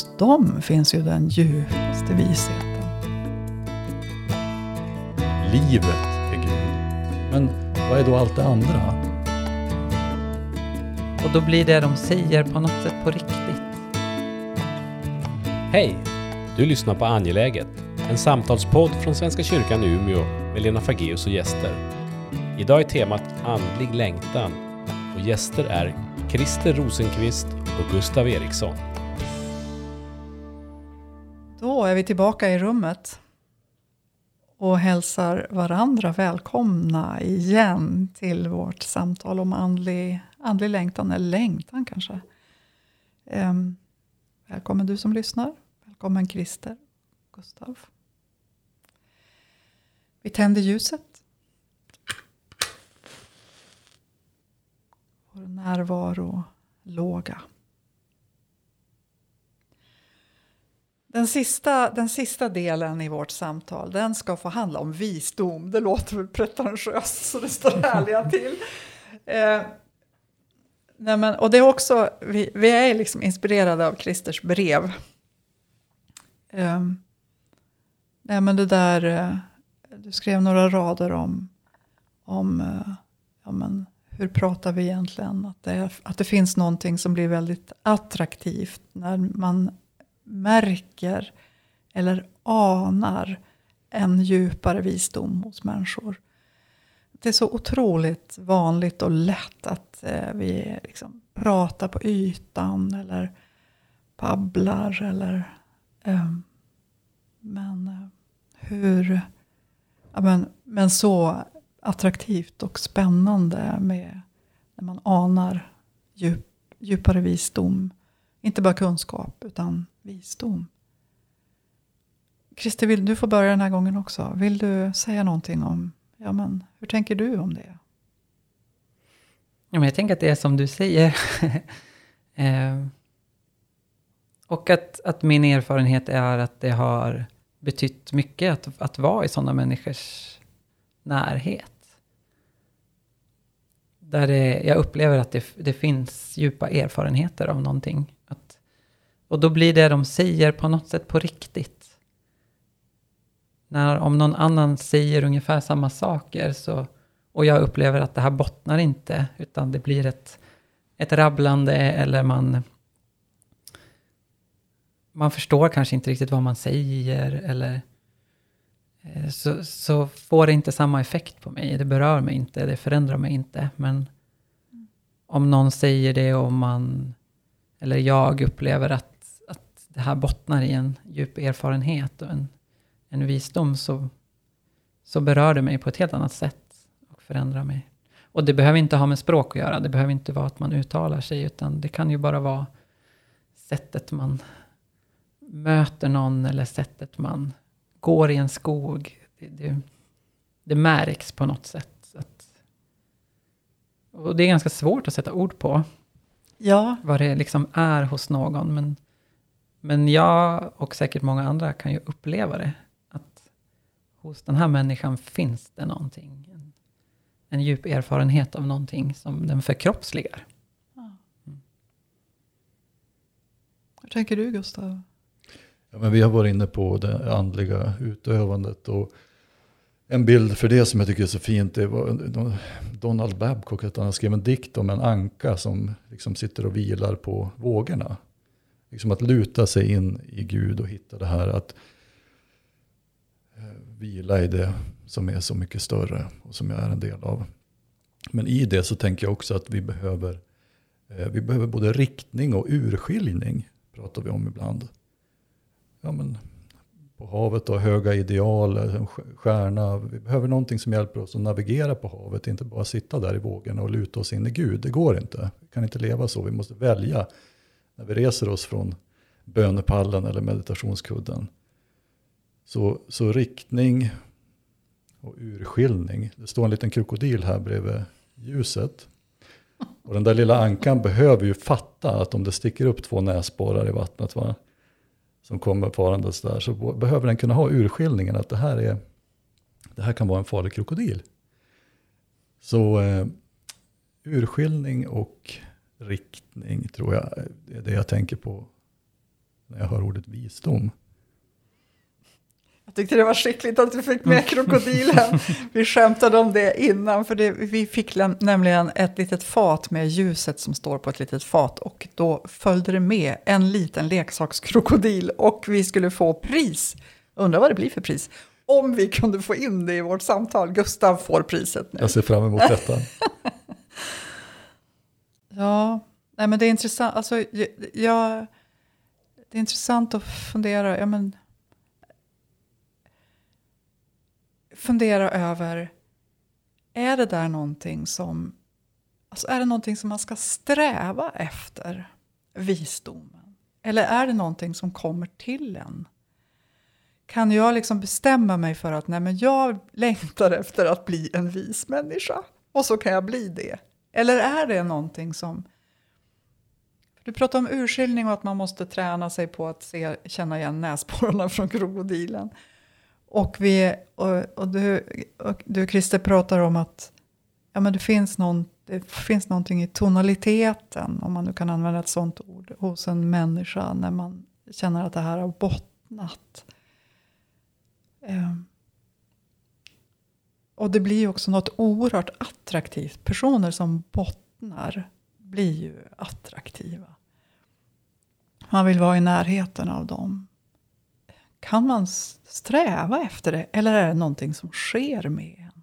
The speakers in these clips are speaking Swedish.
hos dem finns ju den djupaste visheten. Livet är Gud. Men vad är då allt det andra? Och då blir det de säger på något sätt på riktigt. Hej! Du lyssnar på Angeläget, en samtalspodd från Svenska kyrkan i Umeå med Lena Fageus och gäster. Idag är temat andlig längtan och gäster är Christer Rosenqvist och Gustav Eriksson är vi tillbaka i rummet och hälsar varandra välkomna igen till vårt samtal om andlig, andlig längtan, eller längtan kanske. Um, välkommen du som lyssnar. Välkommen Christer, Gustav. Vi tänder ljuset. Vår närvaro låga. Den sista, den sista delen i vårt samtal den ska få handla om visdom. Det låter väl pretentiöst så det står härliga till. Eh, nej men, och det är också, vi, vi är liksom inspirerade av Christers brev. Eh, nej men det där, eh, du skrev några rader om, om eh, ja men, hur pratar vi egentligen? Att det, att det finns någonting som blir väldigt attraktivt när man märker eller anar en djupare visdom hos människor. Det är så otroligt vanligt och lätt att eh, vi liksom pratar på ytan eller babblar. Eller, eh, men eh, hur... Ja, men, men så attraktivt och spännande med när man anar djup, djupare visdom. Inte bara kunskap, utan visdom. Christer, vill du får börja den här gången också? Vill du säga någonting om, ja men hur tänker du om det? Ja, men jag tänker att det är som du säger. eh, och att, att min erfarenhet är att det har betytt mycket att, att vara i sådana människors närhet. Där det, jag upplever att det, det finns djupa erfarenheter av någonting. Att, och då blir det de säger på något sätt på riktigt. När, om någon annan säger ungefär samma saker så, och jag upplever att det här bottnar inte, utan det blir ett, ett rabblande eller man, man förstår kanske inte riktigt vad man säger eller Eh, så, så får det inte samma effekt på mig. Det berör mig inte, det förändrar mig inte. Men om någon säger det och man, eller jag upplever att, att det här bottnar i en djup erfarenhet och en, en visdom, så, så berör det mig på ett helt annat sätt och förändrar mig. Och det behöver inte ha med språk att göra, det behöver inte vara att man uttalar sig, utan det kan ju bara vara sättet man möter någon eller sättet man går i en skog. Det, det, det märks på något sätt. Att, och det är ganska svårt att sätta ord på. Ja. Vad det liksom är hos någon. Men, men jag och säkert många andra kan ju uppleva det. Att hos den här människan finns det någonting. En, en djup erfarenhet av någonting som den förkroppsligar. Mm. Hur tänker du Gustav? Ja, men vi har varit inne på det andliga utövandet. Och en bild för det som jag tycker är så fint, det var Donald Babcock, att han skrev en dikt om en anka som liksom sitter och vilar på vågorna. Liksom att luta sig in i Gud och hitta det här att eh, vila i det som är så mycket större och som jag är en del av. Men i det så tänker jag också att vi behöver, eh, vi behöver både riktning och urskiljning, pratar vi om ibland ja, men, på havet och höga ideal, en stjärna. Vi behöver någonting som hjälper oss att navigera på havet, inte bara sitta där i vågorna och luta oss in i Gud. Det går inte. Vi kan inte leva så. Vi måste välja när vi reser oss från bönepallen eller meditationskudden. Så, så riktning och urskiljning. Det står en liten krokodil här bredvid ljuset. Och den där lilla ankan behöver ju fatta att om det sticker upp två näsborrar i vattnet, va, som kommer farandes där så behöver den kunna ha urskiljningen att det här, är, det här kan vara en farlig krokodil. Så eh, urskiljning och riktning tror jag eh, är det jag tänker på när jag hör ordet visdom. Jag tyckte det var skickligt att du fick med krokodilen. Vi skämtade om det innan, för det, vi fick nämligen ett litet fat med ljuset som står på ett litet fat. Och då följde det med en liten leksakskrokodil och vi skulle få pris. Undrar vad det blir för pris. Om vi kunde få in det i vårt samtal. Gustav får priset nu. Jag ser fram emot detta. Ja, nej men det är intressant. Alltså, jag, det är intressant att fundera. Ja, men, fundera över, är det där någonting som, alltså är det någonting som man ska sträva efter, visdomen? Eller är det någonting som kommer till en? Kan jag liksom bestämma mig för att nej men jag längtar efter att bli en vis människa och så kan jag bli det? Eller är det någonting som... Du pratar om urskiljning och att man måste träna sig på att se, känna igen näsborrarna från krokodilen. Och, vi, och, och, du, och du, Christer, pratar om att ja, men det, finns någon, det finns någonting i tonaliteten, om man nu kan använda ett sånt ord, hos en människa när man känner att det här har bottnat. Eh. och det blir ju också något oerhört attraktivt. Personer som bottnar blir ju attraktiva. Man vill vara i närheten av dem. Kan man sträva efter det? Eller är det någonting som sker med en?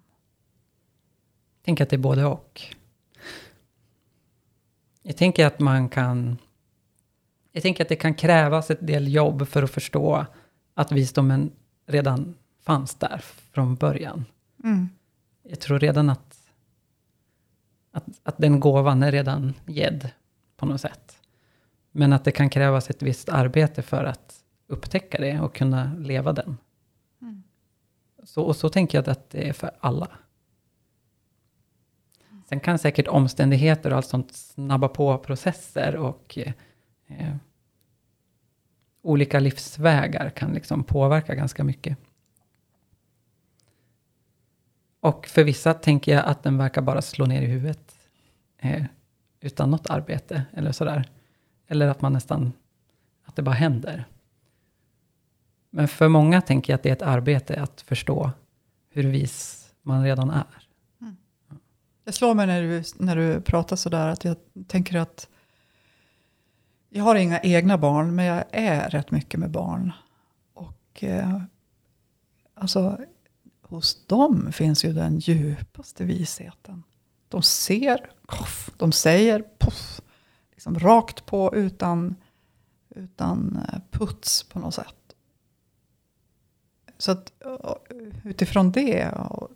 Jag tänker att det är både och. Jag tänker att man kan... Jag tänker att det kan krävas ett del jobb för att förstå att visdomen redan fanns där från början. Mm. Jag tror redan att, att, att den gåvan är redan gedd på något sätt. Men att det kan krävas ett visst arbete för att upptäcka det och kunna leva den. Mm. Så, och så tänker jag att det är för alla. Sen kan säkert omständigheter och allt sånt snabba på processer och eh, olika livsvägar kan liksom påverka ganska mycket. Och för vissa tänker jag att den verkar bara slå ner i huvudet. Eh, utan något arbete eller sådär. Eller att man nästan, att det bara händer. Men för många tänker jag att det är ett arbete att förstå hur vis man redan är. Mm. Det slår mig när du, när du pratar sådär att jag tänker att jag har inga egna barn, men jag är rätt mycket med barn. Och eh, alltså hos dem finns ju den djupaste visheten. De ser, poff, de säger poff, liksom rakt på utan, utan eh, puts på något sätt. Så att, utifrån det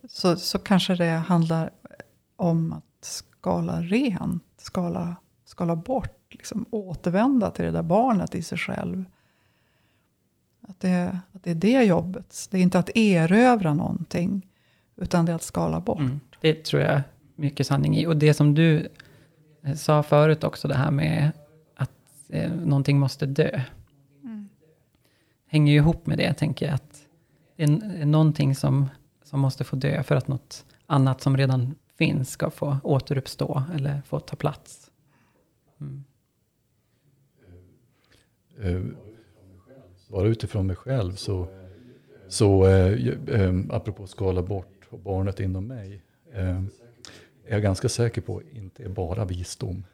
så, så kanske det handlar om att skala rent, skala, skala bort, liksom återvända till det där barnet i sig själv. Att det, att det är det jobbet. Det är inte att erövra någonting. Utan det är att skala bort. Mm, det tror jag mycket sanning i. Och det som du eh, sa förut också, det här med att eh, någonting måste dö. Mm. Hänger ju ihop med det, tänker jag. Att det är någonting som, som måste få dö för att något annat som redan finns ska få återuppstå eller få ta plats. Mm. Uh, bara utifrån mig själv så, så uh, eh, ehm, apropå skala bort och barnet inom mig, uh, är jag ganska säker på inte är bara visdom.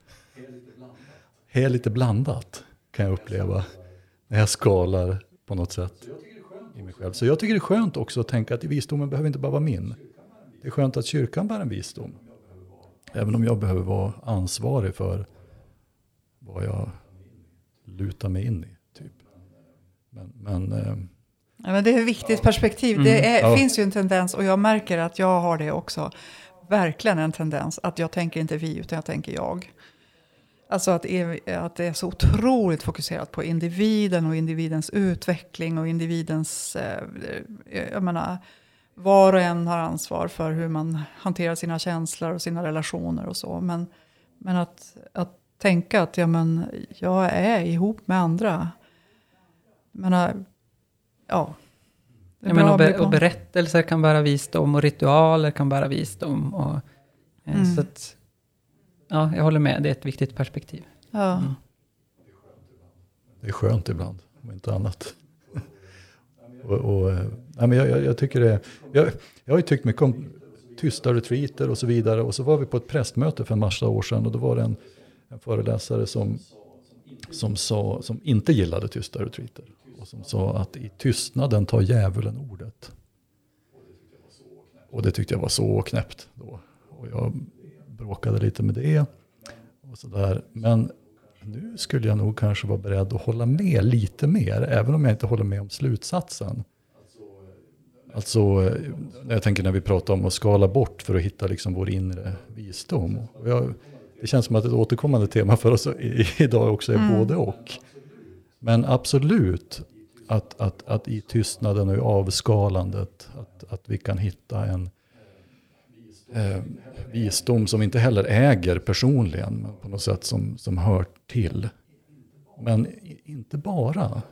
Det är lite blandat kan jag uppleva när jag skalar på något sätt i mig själv. Så jag tycker det är skönt också att tänka att visdomen behöver inte bara vara min. Det är skönt att kyrkan bär en visdom. Även om jag behöver vara ansvarig för vad jag lutar mig in i. Men, men, eh, ja, men det är ett viktigt perspektiv. Mm, det är, ja. finns ju en tendens, och jag märker att jag har det också, verkligen en tendens att jag tänker inte vi, utan jag tänker jag. Alltså att, att det är så otroligt fokuserat på individen och individens utveckling och individens, eh, jag menar, var och en har ansvar för hur man hanterar sina känslor och sina relationer och så. Men, men att, att tänka att ja, men, jag är ihop med andra menar, ja. Ja, men och, be, och, berättelser kan bära visdom och ritualer kan bära visdom. Och, eh, mm. så att, ja, jag håller med, det är ett viktigt perspektiv. Ja. Mm. Det är skönt ibland. om inte annat. och, och, ja, men jag, jag, jag tycker det, jag, jag har ju tyckt mycket om tysta retreater och så vidare. Och så var vi på ett prästmöte för en massa år sedan och då var det en, en föreläsare som, som, sa, som inte gillade tysta retreater. Och som sa att i tystnaden tar djävulen ordet. Och det tyckte jag var så knäppt då. Och jag bråkade lite med det. Och sådär. Men nu skulle jag nog kanske vara beredd att hålla med lite mer. Även om jag inte håller med om slutsatsen. Alltså, jag tänker när vi pratar om att skala bort för att hitta liksom vår inre visdom. Jag, det känns som att ett återkommande tema för oss idag också är mm. både och. Men absolut, att, att, att i tystnaden och i avskalandet, att, att vi kan hitta en eh, visdom som vi inte heller äger personligen, men på något sätt som, som hör till. Men inte bara.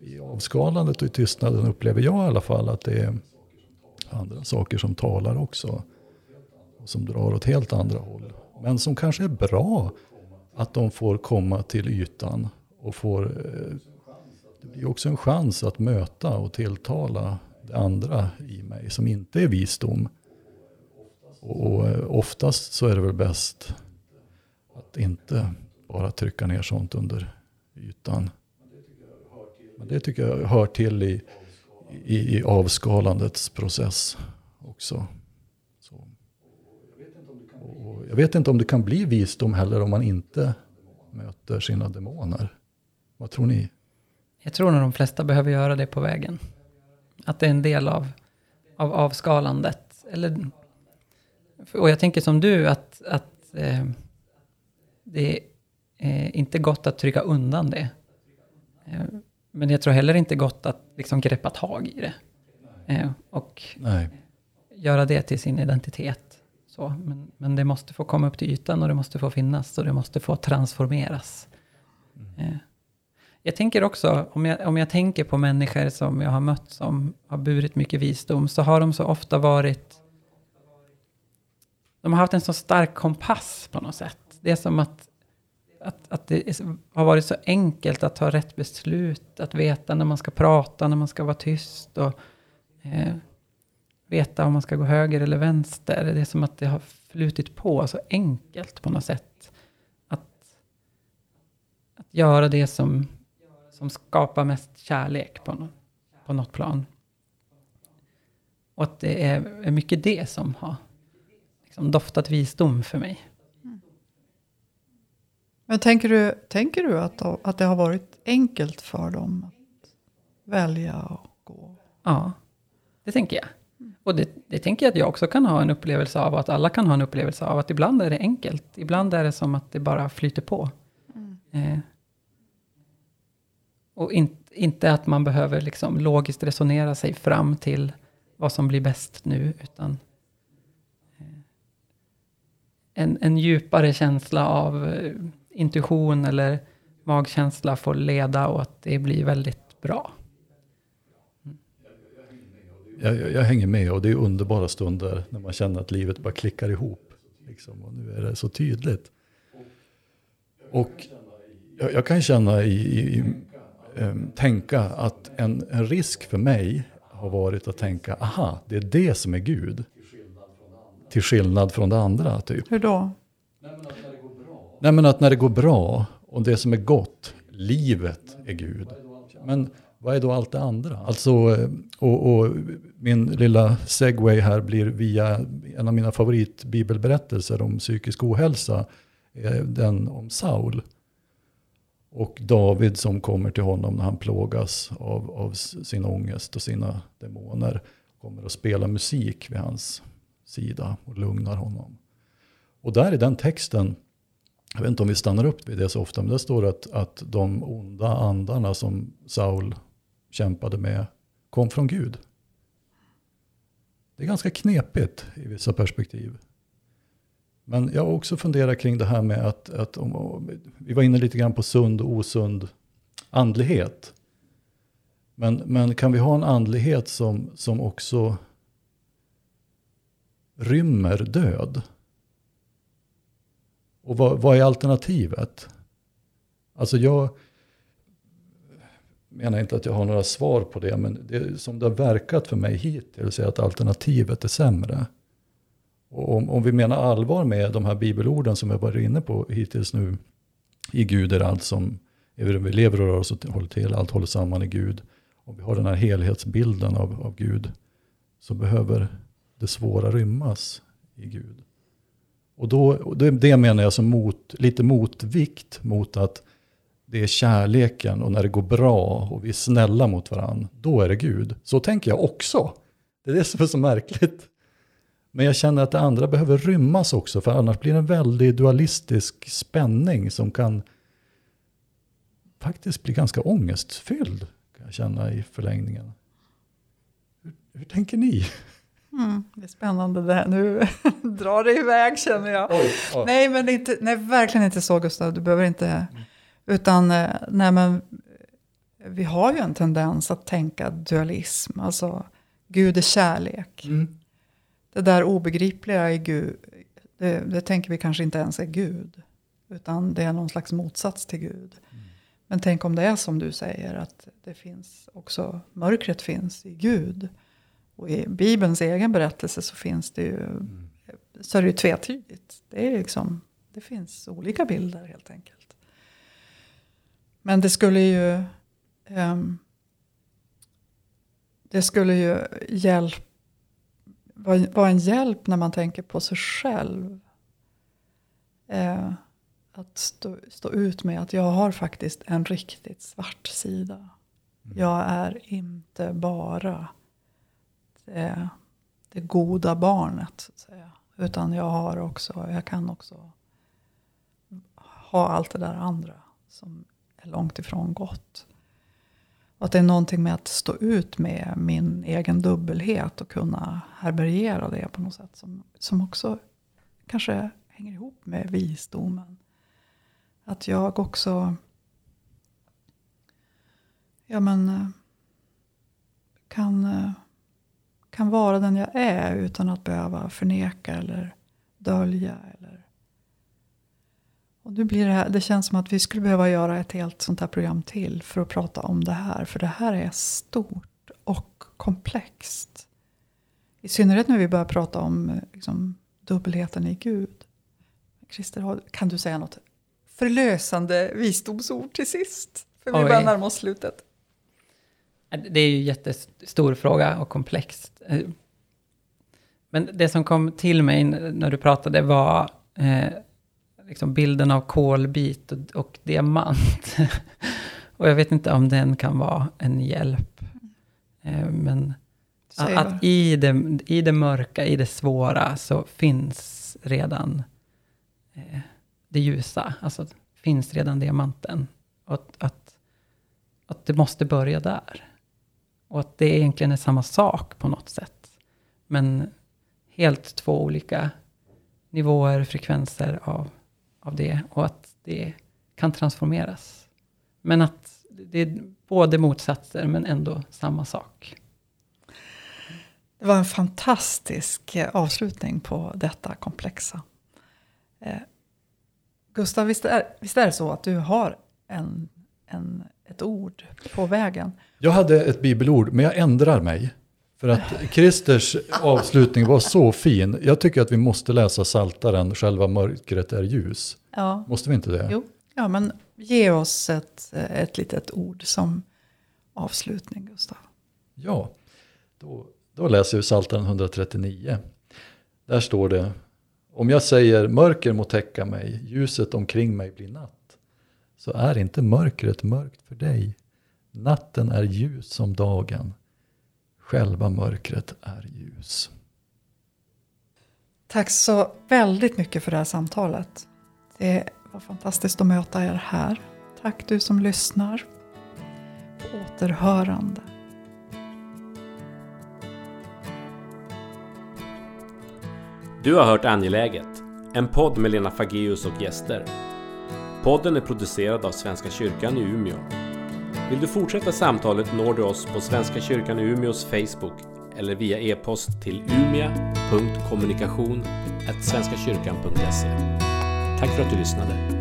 I avskalandet och i tystnaden upplever jag i alla fall att det är andra saker som talar också. Och som drar åt helt andra håll. Men som kanske är bra att de får komma till ytan och får eh, det blir också en chans att möta och tilltala det andra i mig som inte är visdom. Och eh, oftast så är det väl bäst att inte bara trycka ner sånt under ytan. Men det tycker jag hör till i, i, i avskalandets process också. Så. Och jag vet inte om det kan bli visdom heller om man inte möter sina demoner. Vad tror ni? Jag tror nog de flesta behöver göra det på vägen. Att det är en del av, av avskalandet. Eller, och jag tänker som du, att, att eh, det är inte gott att trycka undan det. Eh, men jag tror heller inte gott att liksom greppa tag i det. Eh, och Nej. göra det till sin identitet. Så, men, men det måste få komma upp till ytan och det måste få finnas och det måste få transformeras. Mm. Eh, jag tänker också, om jag, om jag tänker på människor som jag har mött som har burit mycket visdom, så har de så ofta varit... De har haft en så stark kompass på något sätt. Det är som att, att, att det har varit så enkelt att ta rätt beslut, att veta när man ska prata, när man ska vara tyst och eh, veta om man ska gå höger eller vänster. Det är som att det har flutit på så enkelt på något sätt. Att, att göra det som som skapar mest kärlek på, no på något plan. Och att det är, är mycket det som har liksom doftat visdom för mig. Mm. Men tänker du, tänker du att, att det har varit enkelt för dem att välja och gå? Ja, det tänker jag. Och det, det tänker jag att jag också kan ha en upplevelse av, och att alla kan ha en upplevelse av, att ibland är det enkelt. Ibland är det som att det bara flyter på. Mm. Eh, och in, inte att man behöver liksom logiskt resonera sig fram till vad som blir bäst nu, utan en, en djupare känsla av eh, intuition eller magkänsla får leda och att det blir väldigt bra. Mm. Jag, jag, jag, hänger med och det är underbara stunder när man känner att livet bara klickar ihop. Liksom, och nu är det så tydligt. Och jag, jag kan känna i, i, eh, tänka att en, en risk för mig har varit att tänka, aha, det är det som är Gud. Till skillnad från det andra. Typ. Hur då? Nej men att när det går bra och det som är gott, livet är Gud. Men vad är då allt det andra? Alltså, eh, och, och, min lilla segway här blir via en av mina favoritbibelberättelser om psykisk ohälsa. Den om Saul. Och David som kommer till honom när han plågas av, av sin ångest och sina demoner. Kommer att spela musik vid hans sida och lugnar honom. Och där i den texten, jag vet inte om vi stannar upp vid det så ofta, men där står att, att de onda andarna som Saul kämpade med kom från Gud. Det är ganska knepigt i vissa perspektiv. Men jag har också funderat kring det här med att, att om, vi var inne lite grann på sund och osund andlighet. Men, men kan vi ha en andlighet som, som också rymmer död? Och vad, vad är alternativet? Alltså jag, menar inte att jag har några svar på det, men det som det har verkat för mig hittills är att alternativet är sämre. Och om, om vi menar allvar med de här bibelorden som jag varit inne på hittills nu, i Gud är allt som vi lever och rör oss och håller till, allt håller samman i Gud. Om vi har den här helhetsbilden av, av Gud, så behöver det svåra rymmas i Gud. Och då, det, det menar jag som mot, lite motvikt mot att det är kärleken och när det går bra och vi är snälla mot varandra, då är det Gud. Så tänker jag också. Det är det som är så märkligt. Men jag känner att det andra behöver rymmas också, för annars blir det en väldigt dualistisk spänning som kan faktiskt bli ganska ångestfylld, kan jag känna i förlängningen. Hur, hur tänker ni? Mm, det är spännande det här. Nu drar det iväg känner jag. Oj, oj. Nej, men inte, nej, verkligen inte så Gustav. Du behöver inte... Mm. Utan, eh, nej men, vi har ju en tendens att tänka dualism. Alltså, Gud är kärlek. Mm. Det där obegripliga i Gud, det, det, tänker vi kanske inte ens är Gud. Utan det är någon slags motsats till Gud. Mm. Men tänk om det är som du säger, att det finns också, mörkret finns i Gud. Och i Bibelns egen berättelse så finns det ju, så är det ju tvetydigt. Det, är liksom, det finns olika bilder helt enkelt. Men det skulle ju, um, det skulle ju hjälp, vara, vara en hjälp när man tänker på sig själv. Uh, att stå, stå ut med att jag har faktiskt en riktigt svart sida. Mm. Jag är inte bara det, det goda barnet. Så att säga. Utan jag har också, jag kan också ha allt det där andra som är långt ifrån gott. Och att det är någonting med att stå ut med min egen dubbelhet och kunna härbärgera det på något sätt. Som, som också kanske hänger ihop med visdomen. Att jag också ja men, eh, kan, eh, kan vara den jag är utan att behöva förneka eller dölja. Eller. Och nu blir det, här, det känns som att vi skulle behöva göra ett helt sånt här program till för att prata om det här. För det här är stort och komplext. I synnerhet när vi börjar prata om liksom, dubbelheten i Gud. Christer, kan du säga något förlösande visdomsord till sist? För vi Oj. börjar närma oss slutet. Det är ju en jättestor fråga och komplext. Eh, men det som kom till mig när du pratade var eh, liksom bilden av kolbit och, och diamant. och jag vet inte om den kan vara en hjälp. Eh, men att, att, i, det, i det mörka, i det svåra, så finns redan eh, det ljusa. Alltså finns redan diamanten. Och att, att det måste börja där. Och att det egentligen är samma sak på något sätt. Men helt två olika nivåer, frekvenser av, av det. Och att det kan transformeras. Men att det är både motsatser men ändå samma sak. Det var en fantastisk eh, avslutning på detta komplexa. Eh, Gustav, visst är, visst är det så att du har en, en, ett ord på vägen? Jag hade ett bibelord, men jag ändrar mig. För att Christers avslutning var så fin. Jag tycker att vi måste läsa Saltaren, själva mörkret är ljus. Ja. Måste vi inte det? Jo, ja, men ge oss ett, ett litet ord som avslutning, Gustav. Ja, då, då läser vi Saltaren 139. Där står det, om jag säger mörker må täcka mig, ljuset omkring mig blir natt, så är inte mörkret mörkt för dig. Natten är ljus som dagen, själva mörkret är ljus. Tack så väldigt mycket för det här samtalet. Det var fantastiskt att möta er här. Tack du som lyssnar. På återhörande. Du har hört Angeläget, en podd med Lena Fageus och gäster. Podden är producerad av Svenska kyrkan i Umeå. Vill du fortsätta samtalet når du oss på Svenska kyrkan i Umeås Facebook eller via e-post till umia.kommunikation.svenskakyrkan.se. Tack för att du lyssnade.